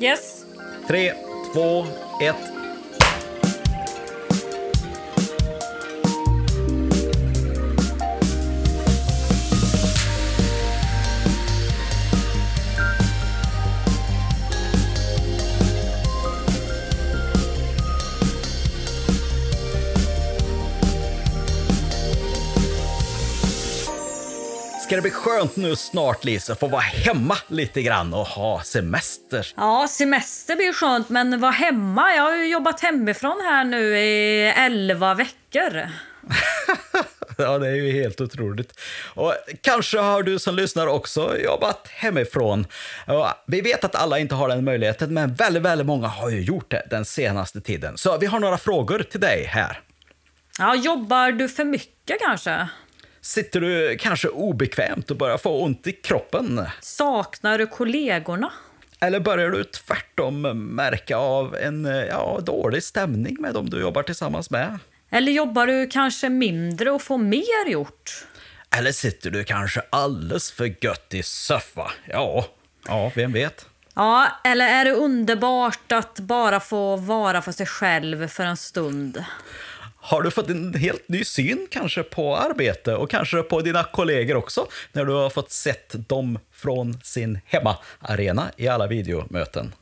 Yes. Tre, två, ett. Ska det bli skönt nu snart, Lisa, få vara hemma lite grann och ha semester? Ja, semester blir skönt, men vara hemma. Jag har ju jobbat hemifrån här nu i 11 veckor. Ja, det är ju helt otroligt. Och kanske har du som lyssnar också jobbat hemifrån. Vi vet att alla inte har den möjligheten, men väldigt, väldigt många har ju gjort det den senaste tiden. Så vi har några frågor till dig här. Ja, jobbar du för mycket kanske? Sitter du kanske obekvämt och börjar få ont i kroppen? Saknar du kollegorna? Eller börjar du tvärtom märka av en ja, dålig stämning med dem du jobbar tillsammans med? Eller jobbar du kanske mindre och får mer gjort? Eller sitter du kanske alldeles för gött i soffa? Ja, ja, vem vet? Ja, eller är det underbart att bara få vara för sig själv för en stund? Har du fått en helt ny syn kanske på arbete och kanske på dina kollegor också när du har fått sett dem från sin hemmaarena i alla videomöten?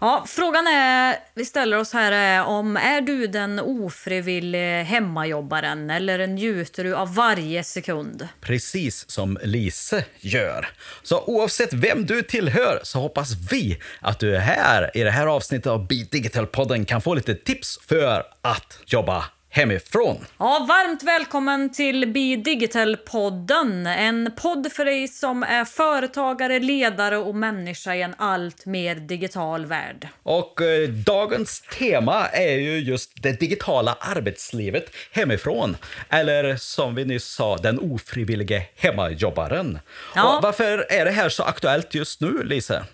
Ja, frågan är, vi ställer oss här är om är du den ofrivillige hemmajobbaren eller njuter du av varje sekund? Precis som Lise gör. Så oavsett vem du tillhör så hoppas vi att du är här i det här avsnittet av Beat Digital-podden kan få lite tips för att jobba hemifrån. Ja, varmt välkommen till Be Digital-podden. En podd för dig som är företagare, ledare och människa i en allt mer digital värld. Och eh, dagens tema är ju just det digitala arbetslivet hemifrån. Eller som vi nyss sa, den ofrivillige hemmajobbaren. Ja. Och varför är det här så aktuellt just nu, Lise?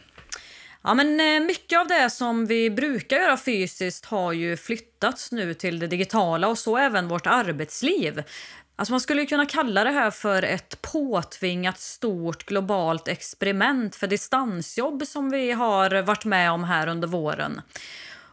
Ja, men eh, mycket av det som vi brukar göra fysiskt har ju flyttats nu till det digitala och så även vårt arbetsliv. Alltså man skulle kunna kalla det här för ett påtvingat stort globalt experiment för distansjobb som vi har varit med om här under våren.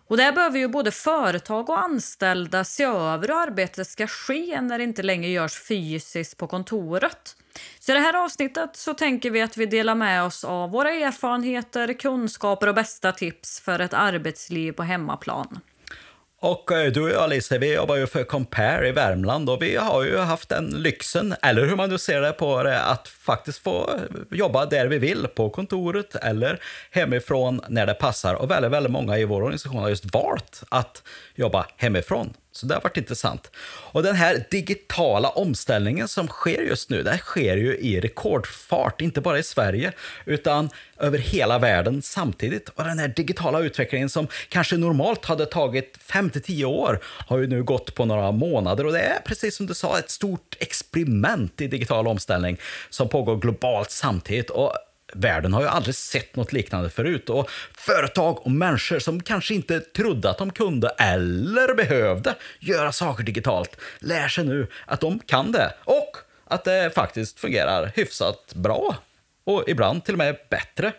Och där behöver ju både företag och anställda se över hur arbetet ska ske när det inte längre görs fysiskt på kontoret. Så i det här avsnittet så tänker vi att vi delar med oss av våra erfarenheter, kunskaper och bästa tips för ett arbetsliv på hemmaplan. Och eh, du och jag, Lise, vi jobbar ju för Compare i Värmland och vi har ju haft den lyxen, eller hur man nu ser det på det, att faktiskt få jobba där vi vill, på kontoret eller hemifrån när det passar. Och väldigt, väldigt många i vår organisation har just valt att jobba hemifrån. Så det har varit intressant. Och den här digitala omställningen som sker just nu, det sker ju i rekordfart, inte bara i Sverige, utan över hela världen samtidigt. Och den här digitala utvecklingen som kanske normalt hade tagit 5-10 år har ju nu gått på några månader. Och det är precis som du sa, ett stort experiment i digital omställning som pågår globalt samtidigt. Och Världen har ju aldrig sett något liknande förut och företag och människor som kanske inte trodde att de kunde eller behövde göra saker digitalt lär sig nu att de kan det och att det faktiskt fungerar hyfsat bra och ibland till och med bättre.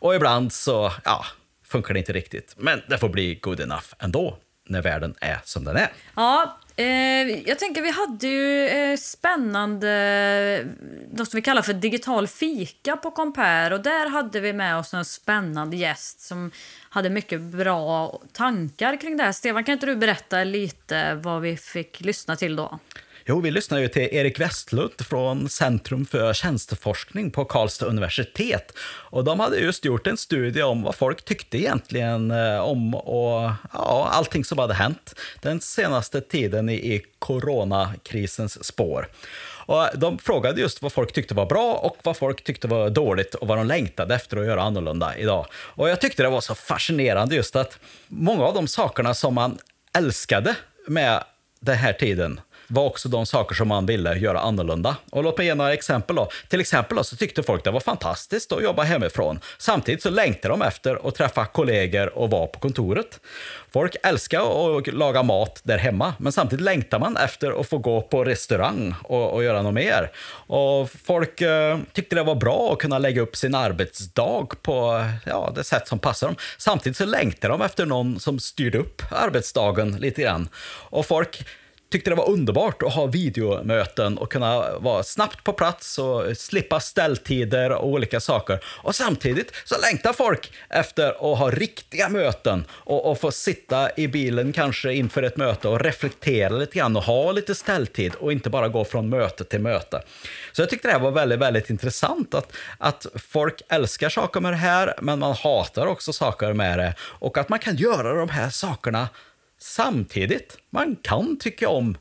Och ibland så, ja, funkar det inte riktigt. Men det får bli good enough ändå när världen är som den är. Ja, Eh, jag tänker vi hade ju eh, spännande, något som vi kallar för digital fika på Compare och där hade vi med oss en spännande gäst som hade mycket bra tankar kring det här. Stefan, kan inte du berätta lite vad vi fick lyssna till då? Jo, vi lyssnar ju till Erik Westlund från Centrum för tjänsteforskning på Karlstad universitet. Och de hade just gjort en studie om vad folk tyckte egentligen eh, om och, ja, allting som hade hänt den senaste tiden i, i coronakrisens spår. Och de frågade just vad folk tyckte var bra och vad folk tyckte var dåligt och vad de längtade efter att göra annorlunda idag. Och jag tyckte det var så fascinerande just att många av de sakerna som man älskade med den här tiden var också de saker som man ville göra annorlunda. Och låt mig ge några exempel. Då. Till exempel då, så tyckte folk det var fantastiskt att jobba hemifrån. Samtidigt så längtade de efter att träffa kollegor och vara på kontoret. Folk älskar att laga mat där hemma, men samtidigt längtar man efter att få gå på restaurang och, och göra något mer. Och folk eh, tyckte det var bra att kunna lägga upp sin arbetsdag på ja, det sätt som passar dem. Samtidigt så längtar de efter någon som styrde upp arbetsdagen lite grann. Och folk tyckte det var underbart att ha videomöten och kunna vara snabbt på plats och slippa ställtider och olika saker. Och samtidigt så längtar folk efter att ha riktiga möten och, och få sitta i bilen kanske inför ett möte och reflektera lite grann och ha lite ställtid och inte bara gå från möte till möte. Så jag tyckte det här var väldigt, väldigt intressant att, att folk älskar saker med det här, men man hatar också saker med det och att man kan göra de här sakerna Samtidigt, man kan tycka om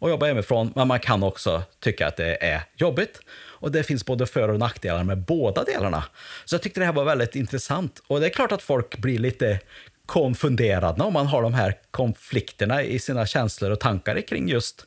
att jobba hemifrån, men man kan också tycka att det är jobbigt. Och det finns både för och nackdelar med båda delarna. Så jag tyckte det här var väldigt intressant. Och det är klart att folk blir lite konfunderade om man har de här konflikterna i sina känslor och tankar kring just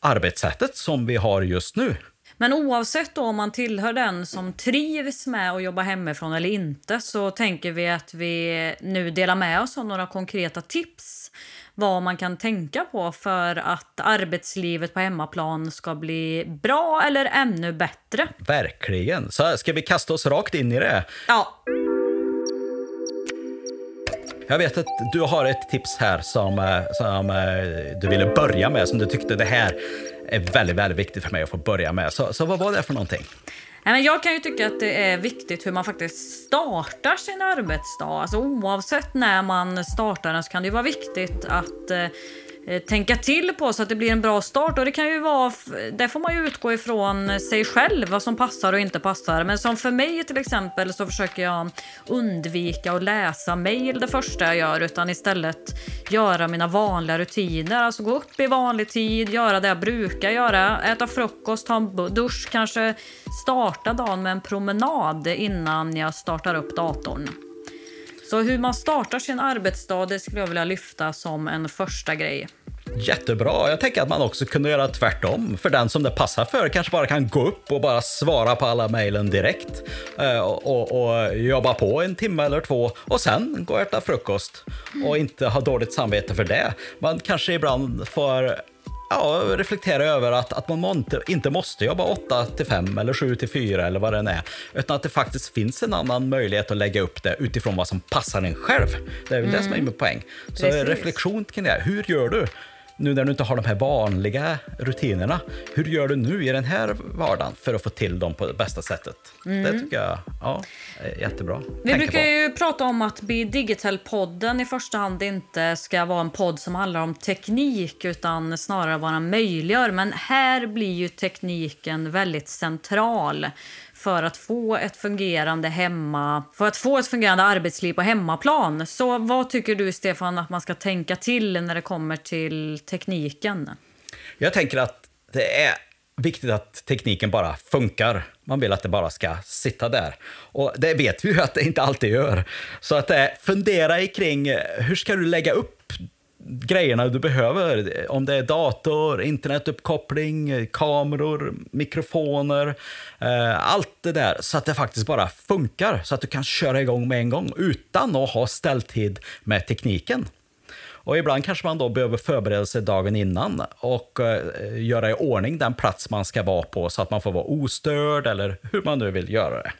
arbetssättet som vi har just nu. Men oavsett om man tillhör den som trivs med att jobba hemifrån eller inte så tänker vi att vi nu delar med oss av några konkreta tips vad man kan tänka på för att arbetslivet på hemmaplan ska bli bra eller ännu bättre. Verkligen. Så ska vi kasta oss rakt in i det? Ja. Jag vet att du har ett tips här som, eh, som eh, du ville börja med, som du tyckte det här är väldigt, väldigt viktigt för mig att få börja med. Så, så vad var det för någonting? Jag kan ju tycka att det är viktigt hur man faktiskt startar sin arbetsdag. Alltså oavsett när man startar den så kan det vara viktigt att Eh, Eh, tänka till på så att det blir en bra start. Och det kan ju vara, där får man ju utgå ifrån eh, sig själv, vad som passar och inte passar. Men som för mig till exempel så försöker jag undvika att läsa mejl det första jag gör, utan istället göra mina vanliga rutiner. Alltså gå upp i vanlig tid, göra det jag brukar göra, äta frukost, ta en dusch, kanske starta dagen med en promenad innan jag startar upp datorn. Så hur man startar sin arbetsdag det skulle jag vilja lyfta som en första grej. Jättebra. Jag tänker att man också kunde göra tvärtom. För den som det passar för kanske bara kan gå upp och bara svara på alla mejlen direkt. Eh, och, och, och, jobba på en timme eller två och sen gå och äta frukost. Och inte ha dåligt samvete för det. Man kanske ibland får ja, reflektera över att, att man inte, inte måste jobba 8 till 5 eller 7 till 4 eller vad det är. Utan att det faktiskt finns en annan möjlighet att lägga upp det utifrån vad som passar en själv. Det är väl mm. det som är mm. min poäng. Så Precis. reflektion kring det. Hur gör du? Nu när du inte har de här vanliga rutinerna, hur gör du nu i den här vardagen för att få till dem på det bästa sättet? Mm. Det tycker jag ja, är jättebra. Vi brukar på. ju prata om att Be Digital-podden i första hand inte ska vara en podd som handlar om teknik utan snarare vara möjliggör. Men här blir ju tekniken väldigt central för att få ett fungerande hemma, för att få ett fungerande arbetsliv på hemmaplan. Så vad tycker du Stefan att man ska tänka till när det kommer till tekniken? Jag tänker att det är viktigt att tekniken bara funkar. Man vill att det bara ska sitta där. Och det vet vi ju att det inte alltid gör. Så att eh, fundera kring eh, hur ska du lägga upp grejerna du behöver. Om det är dator, internetuppkoppling, kameror, mikrofoner, eh, allt det där. Så att det faktiskt bara funkar, så att du kan köra igång med en gång utan att ha ställtid med tekniken. Och ibland kanske man då behöver förbereda sig dagen innan och eh, göra i ordning den plats man ska vara på så att man får vara ostörd eller hur man nu vill göra det.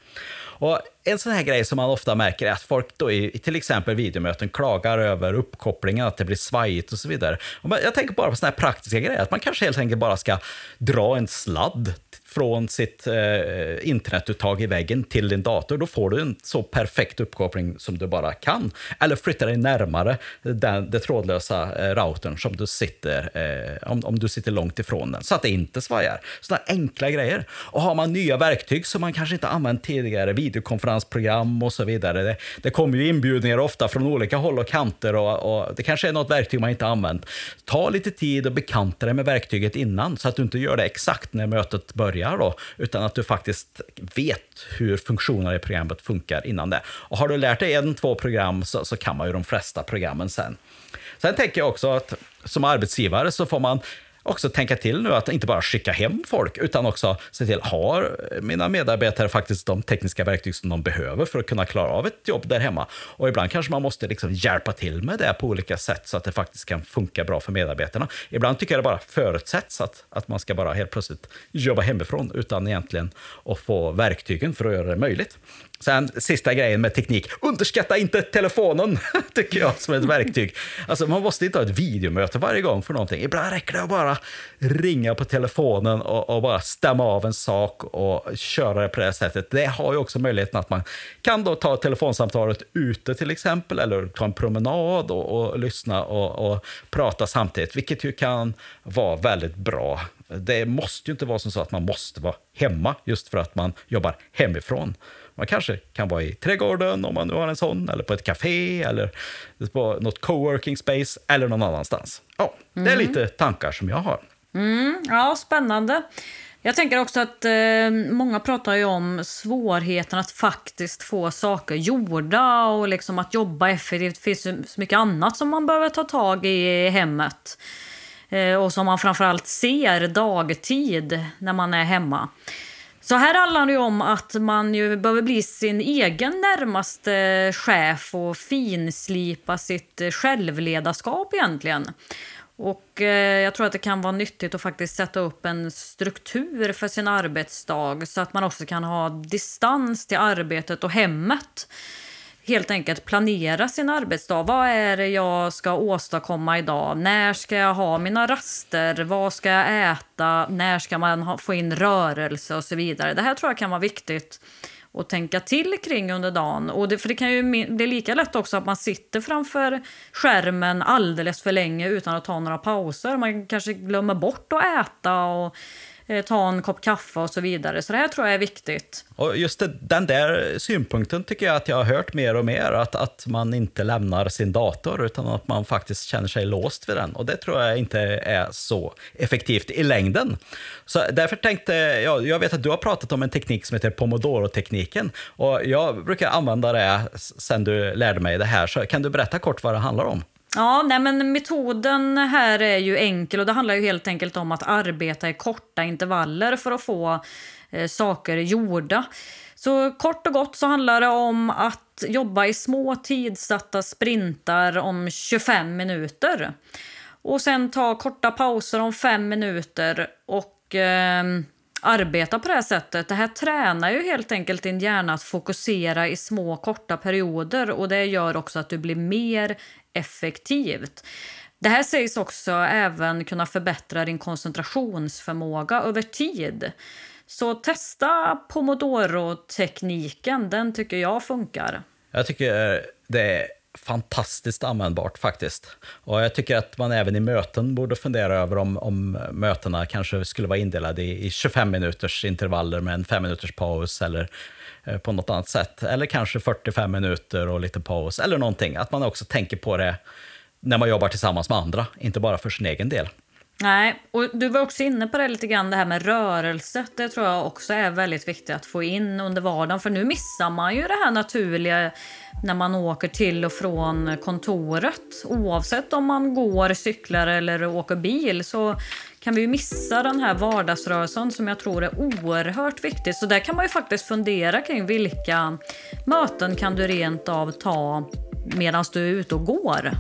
Och en sån här grej som man ofta märker är att folk då i till exempel videomöten klagar över uppkopplingen, att det blir svajigt och så vidare. Och jag tänker bara på såna här praktiska grejer, att man kanske helt enkelt bara ska dra en sladd från sitt eh, internetuttag i väggen till din dator, då får du en så perfekt uppkoppling som du bara kan. Eller flytta dig närmare den, det trådlösa eh, routern som du sitter, eh, om, om du sitter långt ifrån den, så att det inte svajar. Sådana enkla grejer. Och har man nya verktyg som man kanske inte använt tidigare, videokonferensprogram och så vidare. Det, det kommer ju inbjudningar ofta från olika håll och kanter och, och det kanske är något verktyg man inte använt. Ta lite tid och bekanta dig med verktyget innan så att du inte gör det exakt när mötet börjar börjar då, utan att du faktiskt vet hur funktionerna i programmet funkar innan det. Och har du lärt dig en, två program så, så kan man ju de flesta programmen sen. Sen tänker jag också att som arbetsgivare så får man också tänka till nu att inte bara skicka hem folk, utan också se till, har mina medarbetare faktiskt de tekniska verktyg som de behöver för att kunna klara av ett jobb där hemma? Och ibland kanske man måste liksom hjälpa till med det på olika sätt så att det faktiskt kan funka bra för medarbetarna. Ibland tycker jag det bara förutsätts att, att man ska bara helt plötsligt jobba hemifrån utan egentligen att få verktygen för att göra det möjligt. Sen sista grejen med teknik, underskatta inte telefonen, tycker jag, som ett verktyg. Alltså man måste inte ha ett videomöte varje gång för någonting. Ibland räcker det att bara ringa på telefonen och, och, bara stämma av en sak och köra det på det sättet. Det har ju också möjligheten att man kan då ta telefonsamtalet ute till exempel, eller ta en promenad och, och lyssna och, och prata samtidigt, vilket ju kan vara väldigt bra. Det måste ju inte vara så att man måste vara hemma just för att man jobbar hemifrån. Man kanske kan vara i trädgården om man nu har en sån, eller på ett café, eller på något coworking space, eller någon annanstans. Ja, det är mm. lite tankar som jag har. Mm, ja, spännande. Jag tänker också att eh, många pratar ju om svårigheten att faktiskt få saker gjorda och liksom att jobba effektivt. Det finns så mycket annat som man behöver ta tag i i hemmet. Eh, och som man framförallt ser dagtid när man är hemma. Så här handlar det om att man ju behöver bli sin egen närmaste chef och finslipa sitt självledarskap egentligen. Och eh, jag tror att det kan vara nyttigt att faktiskt sätta upp en struktur för sin arbetsdag så att man också kan ha distans till arbetet och hemmet helt enkelt planera sin arbetsdag. Vad är det jag ska åstadkomma idag? När ska jag ha mina raster? Vad ska jag äta? När ska man ha, få in rörelse och så vidare? Det här tror jag kan vara viktigt att tänka till kring under dagen. Och det, för det kan ju bli lika lätt också att man sitter framför skärmen alldeles för länge utan att ta några pauser. Man kanske glömmer bort att äta och Eh, ta en kopp kaffe och så vidare. Så det här tror jag är viktigt. Och just det, den där synpunkten tycker jag att jag har hört mer och mer, att, att man inte lämnar sin dator utan att man faktiskt känner sig låst vid den. Och det tror jag inte är så effektivt i längden. Så därför tänkte jag, jag vet att du har pratat om en teknik som heter Pomodoro-tekniken och jag brukar använda det sen du lärde mig det här. Så kan du berätta kort vad det handlar om? Ja, nej, men metoden här är ju enkel och det handlar ju helt enkelt om att arbeta i korta intervaller för att få eh, saker gjorda. Så kort och gott så handlar det om att jobba i små tidsatta sprintar om 25 minuter. Och sen ta korta pauser om 5 minuter och eh, arbeta på det här sättet. Det här tränar ju helt enkelt din hjärna att fokusera i små korta perioder och det gör också att du blir mer effektivt. Det här sägs också även kunna förbättra din koncentrationsförmåga över tid. Så testa pomodoro-tekniken, den tycker jag funkar. Jag tycker det är fantastiskt användbart faktiskt. Och jag tycker att man även i möten borde fundera över om, om mötena kanske skulle vara indelade i, i 25 minuters intervaller med en 5 minuters paus eller Eh, på något annat sätt. Eller kanske 45 minuter och lite paus eller någonting. Att man också tänker på det när man jobbar tillsammans med andra, inte bara för sin egen del. Nej, och du var också inne på det lite grann, det här med rörelse. Det tror jag också är väldigt viktigt att få in under vardagen. För nu missar man ju det här naturliga när man åker till och från kontoret. Oavsett om man går, cyklar eller åker bil så kan vi missa den här vardagsrörelsen som jag tror är oerhört viktig. Så där kan man ju faktiskt fundera kring vilka möten kan du rent av ta medan du är ute och går.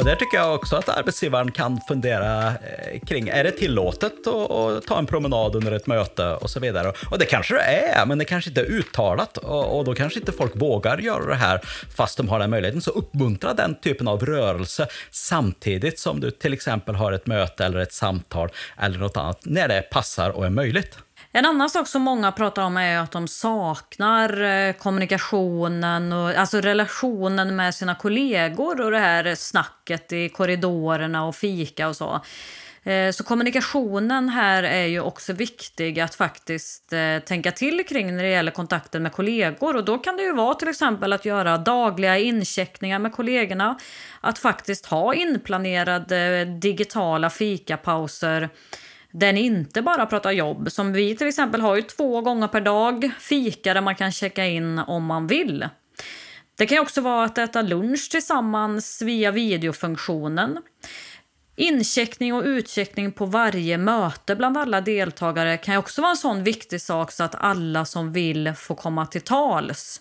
Och där tycker jag också att arbetsgivaren kan fundera eh, kring, är det tillåtet att, ta en promenad under ett möte och så vidare. Och det kanske det är, men det kanske inte är uttalat och, och då kanske inte folk vågar göra det här fast de har den möjligheten. Så uppmuntra den typen av rörelse samtidigt som du till exempel har ett möte eller ett samtal eller något annat när det passar och är möjligt. En annan sak som många pratar om är att de saknar eh, kommunikationen och alltså relationen med sina kollegor och det här snacket i korridorerna och fika och så. Eh, så kommunikationen här är ju också viktig att faktiskt eh, tänka till kring när det gäller kontakten med kollegor. Och då kan det ju vara till exempel att göra dagliga incheckningar med kollegorna. Att faktiskt ha inplanerade digitala fikapauser den inte bara pratar jobb. Som vi till exempel har ju två gånger per dag fika där man kan checka in om man vill. Det kan också vara att äta lunch tillsammans via videofunktionen. Incheckning och utcheckning på varje möte bland alla deltagare kan också vara en sån viktig sak så att alla som vill får komma till tals.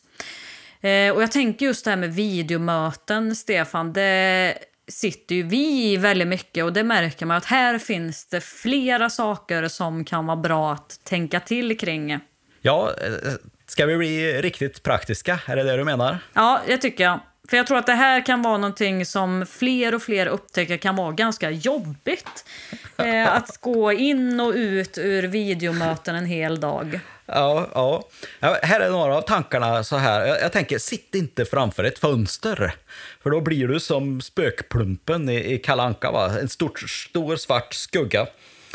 Eh, och jag tänker just det här med videomöten, Stefan. Det sitter ju vi i väldigt mycket och det märker man att här finns det flera saker som kan vara bra att tänka till kring. Ja, eh, ska vi bli riktigt praktiska? Är det det du menar? Ja, det tycker jag. För jag tror att det här kan vara någonting som fler och fler upptäcker kan vara ganska jobbigt. Eh, att gå in och ut ur videomöten en hel dag. Ja, ja. ja, Här är några av tankarna så här. Jag, jag, tänker, sitt inte framför ett fönster. För då blir du som spökplumpen i, i Kalanka, va? En stor, stor svart skugga.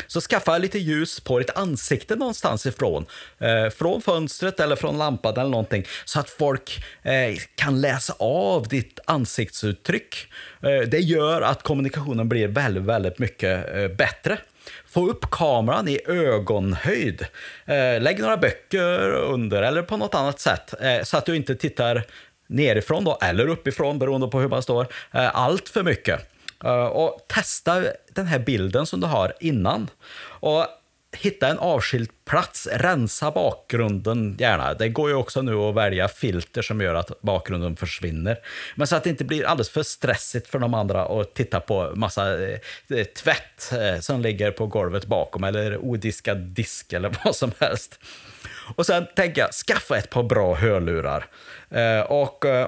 Så skaffa lite ljus på ditt ansikte någonstans ifrån. Eh, från fönstret eller från lampan eller någonting. Så att folk eh, kan läsa av ditt ansiktsuttryck. Eh, det gör att kommunikationen blir väldigt, väldigt mycket eh, bättre. Få upp kameran i ögonhöjd. Eh, lägg några böcker under eller på något annat sätt. Eh, så att du inte tittar nerifrån då, eller uppifrån beroende på hur man står, eh, allt för mycket. Eh, och testa den här bilden som du har innan. Och hitta en avskild plats, rensa bakgrunden gärna. Det går ju också nu att välja filter som gör att bakgrunden försvinner. Men så att det inte blir alldeles för stressigt för de andra att titta på massa eh, eh tvätt eh, som ligger på golvet bakom eller odiskad disk eller vad som helst. Och sen tänker jag, skaffa ett par bra hörlurar. Eh, och eh,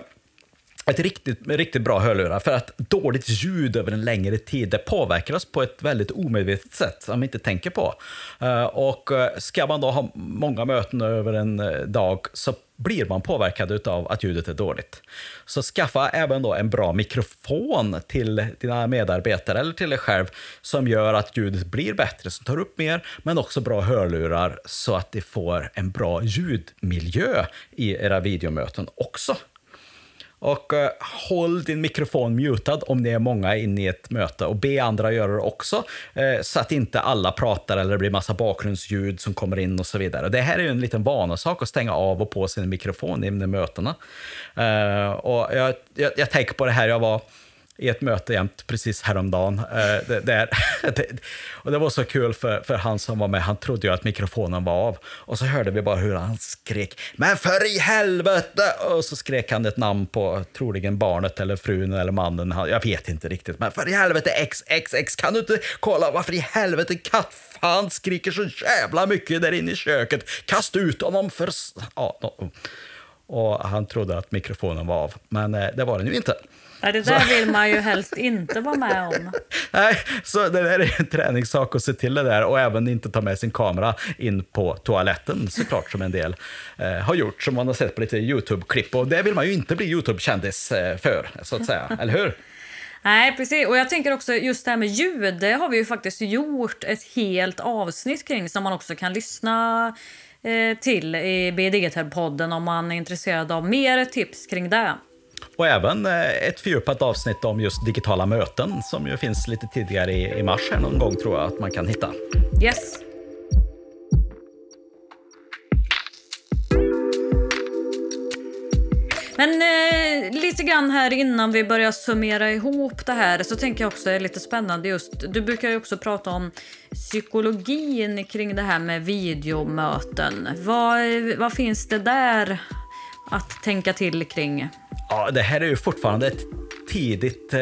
ett riktigt, riktigt bra hörlurar för att dåligt ljud över en längre tid det påverkar oss på ett väldigt omedvetet sätt som vi inte tänker på. Eh, och eh, ska man då ha många möten över en eh, dag så blir man påverkad av att ljudet är dåligt. Så skaffa även då en bra mikrofon till dina medarbetare eller till dig själv som gör att ljudet blir bättre, som tar upp mer, men också bra hörlurar så att ni får en bra ljudmiljö i era videomöten också. Och eh, håll din mikrofon mutad om ni är många inne i ett möte och be andra göra det också eh, så att inte alla pratar eller det blir massa bakgrundsljud som kommer in och så vidare. Det här är ju en liten vanesak att stänga av och på sin mikrofon i mötena. Eh, och jag, jag, jag tänker på det här, jag var i ett möte jämt precis häromdagen. Eh, det, det, det, och det var så kul för, för han som var med, han trodde ju att mikrofonen var av. Och så hörde vi bara hur han skrek “Men för i helvete!” Och så skrek han ett namn på troligen barnet eller frun eller mannen. Jag vet inte riktigt. “Men för i helvete XXX, kan du inte kolla varför i helvete kattfan skriker så jävla mycket där inne i köket? Kasta ut honom för...” ja, Och han trodde att mikrofonen var av, men eh, det var den ju inte. Ja, det där så. vill man ju helst inte vara med om. Nej, så det där är en träningssak att se till det där och även inte ta med sin kamera in på toaletten såklart som en del eh, har gjort som man har sett på lite YouTube-klipp och det vill man ju inte bli YouTube-kändis eh, för så att säga, eller hur? Nej, precis. Och jag tänker också just det här med ljud, det har vi ju faktiskt gjort ett helt avsnitt kring som man också kan lyssna eh, till i BD-podden om man är intresserad av mer tips kring det. Och även eh, ett fördjupat avsnitt om just digitala möten som ju finns lite tidigare i, mars här någon gång tror jag att man kan hitta. Yes. Men eh, lite grann här innan vi börjar summera ihop det här så tänker jag också är lite spännande just. Du brukar ju också prata om psykologin kring det här med videomöten. Vad, vad finns det där att tänka till kring? Ja, det här är ju fortfarande ett tidigt... Eh,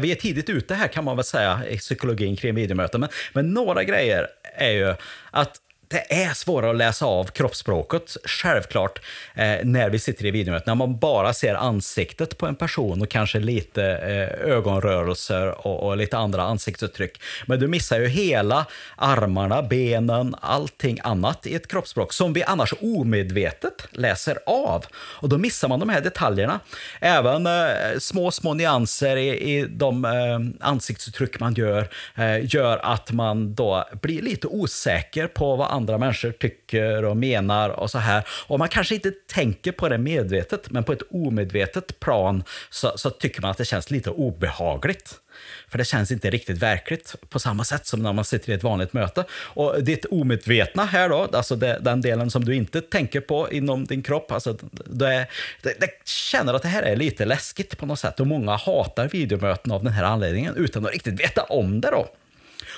vi är tidigt ute här kan man väl säga i psykologin kring videomöten. Men, men några grejer är ju att det är svårare att läsa av kroppsspråket, självklart, eh, när vi sitter i videomöten. När man bara ser ansiktet på en person och kanske lite eh, ögonrörelser och, och, lite andra ansiktsuttryck. Men du missar ju hela armarna, benen, allting annat i ett kroppsspråk som vi annars omedvetet läser av. Och då missar man de här detaljerna. Även eh, små, små nyanser i, i de eh, ansiktsuttryck man gör, eh, gör att man då blir lite osäker på vad andra människor tycker och menar och så här. Och man kanske inte tänker på det medvetet, men på ett omedvetet plan så, så tycker man att det känns lite obehagligt. För det känns inte riktigt verkligt på samma sätt som när man sitter i ett vanligt möte. Och ditt omedvetna här då, alltså det, den delen som du inte tänker på inom din kropp, alltså det, det, det, känner att det här är lite läskigt på något sätt. Och många hatar videomöten av den här anledningen utan att riktigt veta om det då.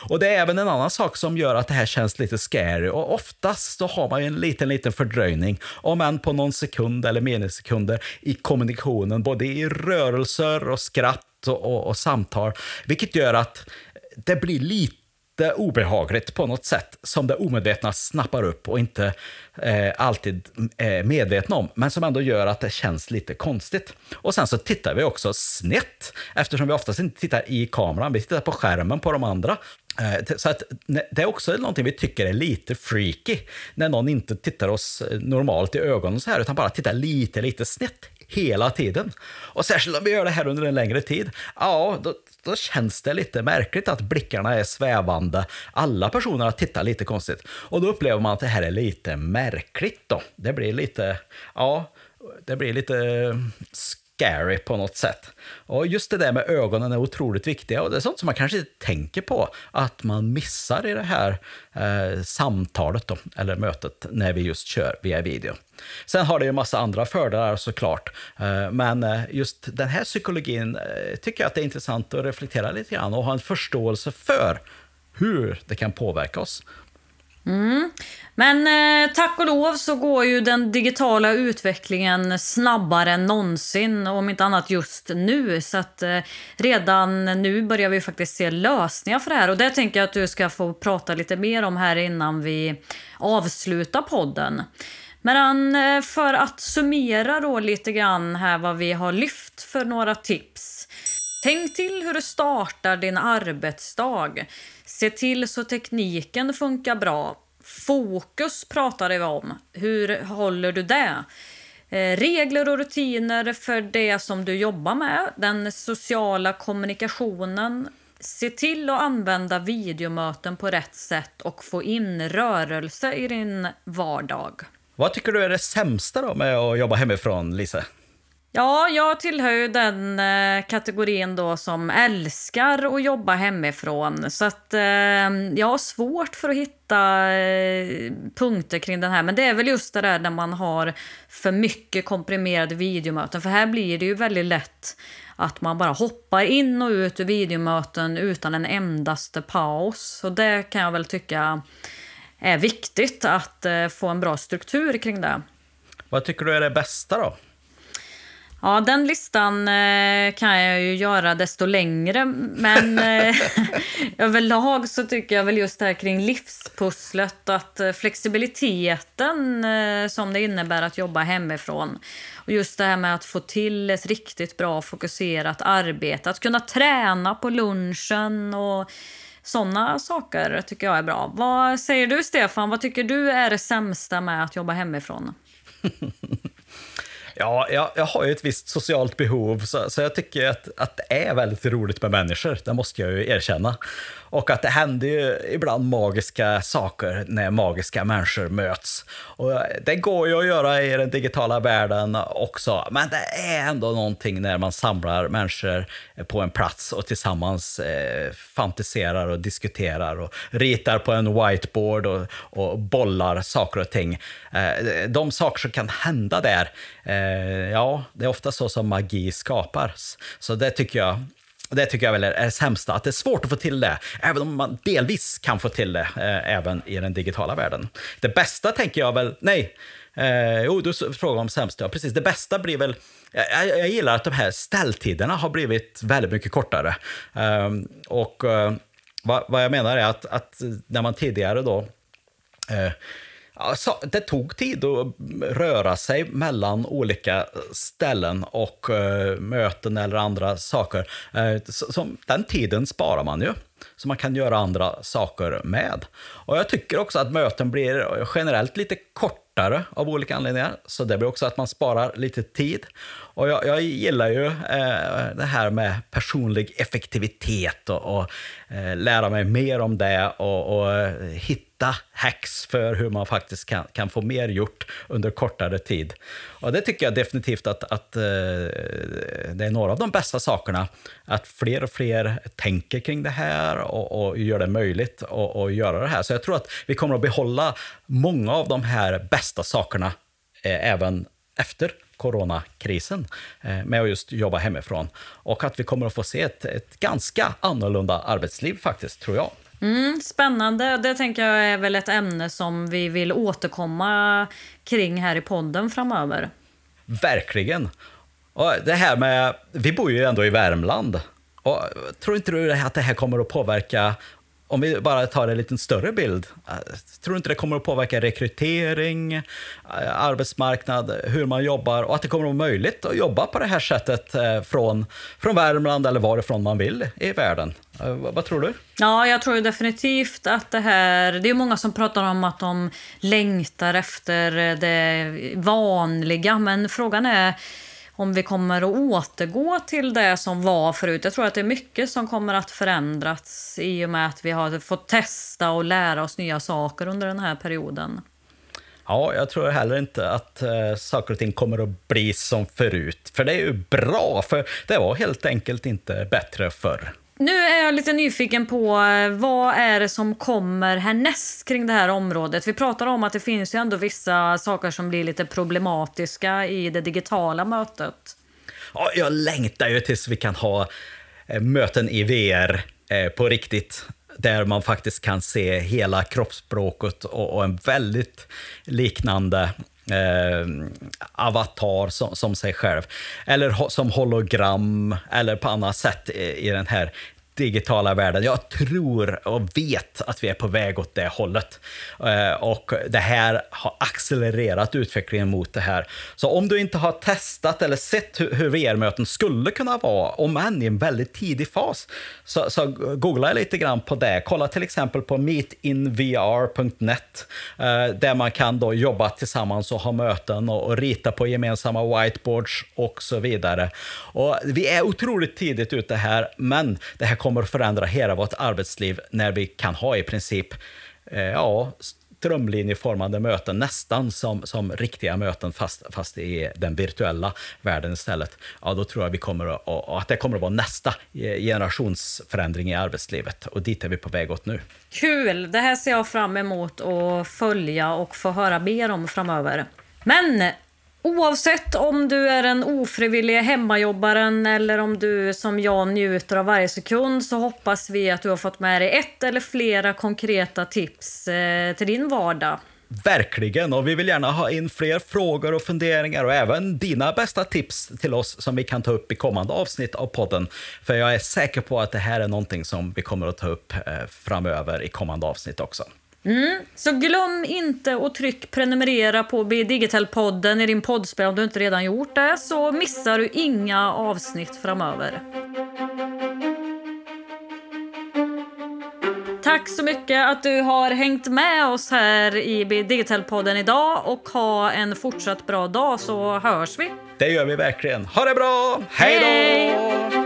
Och det är även en annan sak som gör att det här känns lite scary. Och oftast så har man ju en liten, liten fördröjning, om än på någon sekund eller minisekunder, i kommunikationen, både i rörelser och skratt och, och, och samtal, vilket gör att det blir lite obehagligt på något sätt som det omedvetna snappar upp och inte eh, alltid är medvetna om, men som ändå gör att det känns lite konstigt. Och sen så tittar vi också snett, eftersom vi oftast inte tittar i kameran, vi tittar på skärmen på de andra. Eh, så att det är också någonting vi tycker är lite freaky, när någon inte tittar oss normalt i ögonen så här, utan bara tittar lite, lite snett hela tiden. Och särskilt om vi gör det här under en längre tid, ja, då, då känns det lite märkligt att blickarna är svävande. Alla personer tittar lite konstigt. Och då upplever man att det här är lite märkligt då. Det blir lite, ja, det blir lite eh, scary på något sätt. Och just det där med ögonen är otroligt viktiga och det är sånt som man kanske inte tänker på att man missar i det här eh, samtalet då, eller mötet när vi just kör via video. Sen har det ju massa andra fördelar såklart, eh, men eh, just den här psykologin eh, tycker jag att det är intressant att reflektera lite grann och ha en förståelse för hur det kan påverka oss. Mm. Men eh, tack och lov så går ju den digitala utvecklingen snabbare än någonsin, om inte annat just nu. Så att eh, redan nu börjar vi faktiskt se lösningar för det här. Och det tänker jag att du ska få prata lite mer om här innan vi avslutar podden. Men eh, för att summera då lite grann här vad vi har lyft för några tips. Tänk till hur du startar din arbetsdag. Se till så tekniken funkar bra. Fokus pratade vi om. Hur håller du det? Eh, regler och rutiner för det som du jobbar med. Den sociala kommunikationen. Se till att använda videomöten på rätt sätt och få in rörelse i din vardag. Vad tycker du är det sämsta då med att jobba hemifrån, Lisa? Ja, jag tillhör ju den eh, kategorin då som älskar att jobba hemifrån. Så att eh, jag har svårt för att hitta eh, punkter kring den här. Men det är väl just det där när man har för mycket komprimerade videomöten. För här blir det ju väldigt lätt att man bara hoppar in och ut ur videomöten utan en endaste paus. Så det kan jag väl tycka är viktigt att eh, få en bra struktur kring det. Vad tycker du är det bästa då? Ja, den listan eh, kan jag ju göra desto längre. Men eh, överlag så tycker jag väl just det här kring livspusslet, att eh, flexibiliteten eh, som det innebär att jobba hemifrån. Och just det här med att få till ett riktigt bra fokuserat arbete, att kunna träna på lunchen och sådana saker tycker jag är bra. Vad säger du Stefan? Vad tycker du är det sämsta med att jobba hemifrån? Ja, jag, jag har ju ett visst socialt behov, så, så jag tycker att, att det är väldigt roligt med människor. Det måste jag ju erkänna. Och att det händer ju ibland magiska saker när magiska människor möts. Och det går ju att göra i den digitala världen också, men det är ändå någonting när man samlar människor på en plats och tillsammans eh, fantiserar och diskuterar och ritar på en whiteboard och, och bollar saker och ting. Eh, de saker som kan hända där, eh, Eh, ja, det är ofta så som magi skapas. Så det tycker jag det tycker jag väl är det sämsta, att det är svårt att få till det, även om man delvis kan få till det eh, även i den digitala världen. Det bästa tänker jag väl, nej, eh, jo, du frågar om sämsta, ja, precis. Det bästa blir väl, jag, jag, gillar att de här ställtiderna har blivit väldigt mycket kortare. Eh, och eh, vad, vad, jag menar är att, att när man tidigare då eh, Alltså, det tog tid att röra sig mellan olika ställen och uh, möten eller andra saker. Uh, så, den tiden sparar man ju, så man kan göra andra saker med. Och Jag tycker också att möten blir generellt lite kortare av olika anledningar, så det blir också att man sparar lite tid. Och Jag, jag gillar ju uh, det här med personlig effektivitet och, och lära mig mer om det och, och hitta hitta hacks för hur man faktiskt kan, kan få mer gjort under kortare tid. Och det tycker jag definitivt att, att eh, det är några av de bästa sakerna. Att fler och fler tänker kring det här och, och gör det möjligt att göra det här. Så jag tror att vi kommer att behålla många av de här bästa sakerna eh, även efter coronakrisen eh, med att just jobba hemifrån. Och att vi kommer att få se ett, ett ganska annorlunda arbetsliv faktiskt, tror jag. Mm, spännande. Det tänker jag är väl ett ämne som vi vill återkomma kring här i podden framöver. Verkligen. Och det här med, vi bor ju ändå i Värmland. Och tror inte du att det här kommer att påverka om vi bara tar en lite större bild, eh, tror du inte det kommer att påverka rekrytering, eh, arbetsmarknad, hur man jobbar och att det kommer att vara möjligt att jobba på det här sättet eh, från, från Värmland eller varifrån man vill i världen? Vad tror du? Ja, jag tror definitivt att det här... Det är många som pratar om att de längtar efter det vanliga, men frågan är om vi kommer att återgå till det som var förut. Jag tror att det är mycket som kommer att förändras i och med att vi har fått testa och lära oss nya saker under den här perioden. Ja, jag tror heller inte att eh, saker och ting kommer att bli som förut. För det är ju bra, för det var helt enkelt inte bättre förr. Nu är jag lite nyfiken på eh, vad är det som kommer härnäst kring det här området. Vi pratar om att det finns ju ändå vissa saker som blir lite problematiska i det digitala mötet. Ja, jag längtar ju tills vi kan ha eh, möten i VR eh, på riktigt där man faktiskt kan se hela kroppsspråket och, en väldigt liknande eh, avatar som, som, sig själv. Eller som hologram, eller på annat sätt i, i den här digitala världen. Jag tror och vet att vi är på väg åt det hållet. Eh, och det här har accelererat utvecklingen mot det här. Så om du inte har testat eller sett hur VR-möten skulle kunna vara, om än i en väldigt tidig fas, så, så googla lite grann på det. Kolla till exempel på meetinvr.net, eh, där man kan då jobba tillsammans och ha möten och, och rita på gemensamma whiteboards och så vidare. Och vi är otroligt tidigt ute här, men det här kommer kommer att förändra hela vårt arbetsliv när vi kan ha i princip eh, ja, strömlinjeformade möten, nästan som, som riktiga möten fast, fast i den virtuella världen istället. Ja, då tror jag vi kommer att, att det kommer att vara nästa generationsförändring i arbetslivet och dit är vi på väg åt nu. Kul! Det här ser jag fram emot att följa och få höra mer om framöver. Men Oavsett om du är en ofrivillig hemmajobbaren eller om du som jag njuter av varje sekund så hoppas vi att du har fått med dig ett eller flera konkreta tips eh, till din vardag. Verkligen, och vi vill gärna ha in fler frågor och funderingar och även dina bästa tips till oss som vi kan ta upp i kommande avsnitt av podden. För jag är säker på att det här är någonting som vi kommer att ta upp eh, framöver i kommande avsnitt också. Mm. Så glöm inte att tryck prenumerera på Digital-podden i din poddspel om du inte redan gjort det, så missar du inga avsnitt framöver. Tack så mycket att du har hängt med oss här i Digital-podden idag och ha en fortsatt bra dag så hörs vi. Det gör vi verkligen. Ha det bra! Hej då!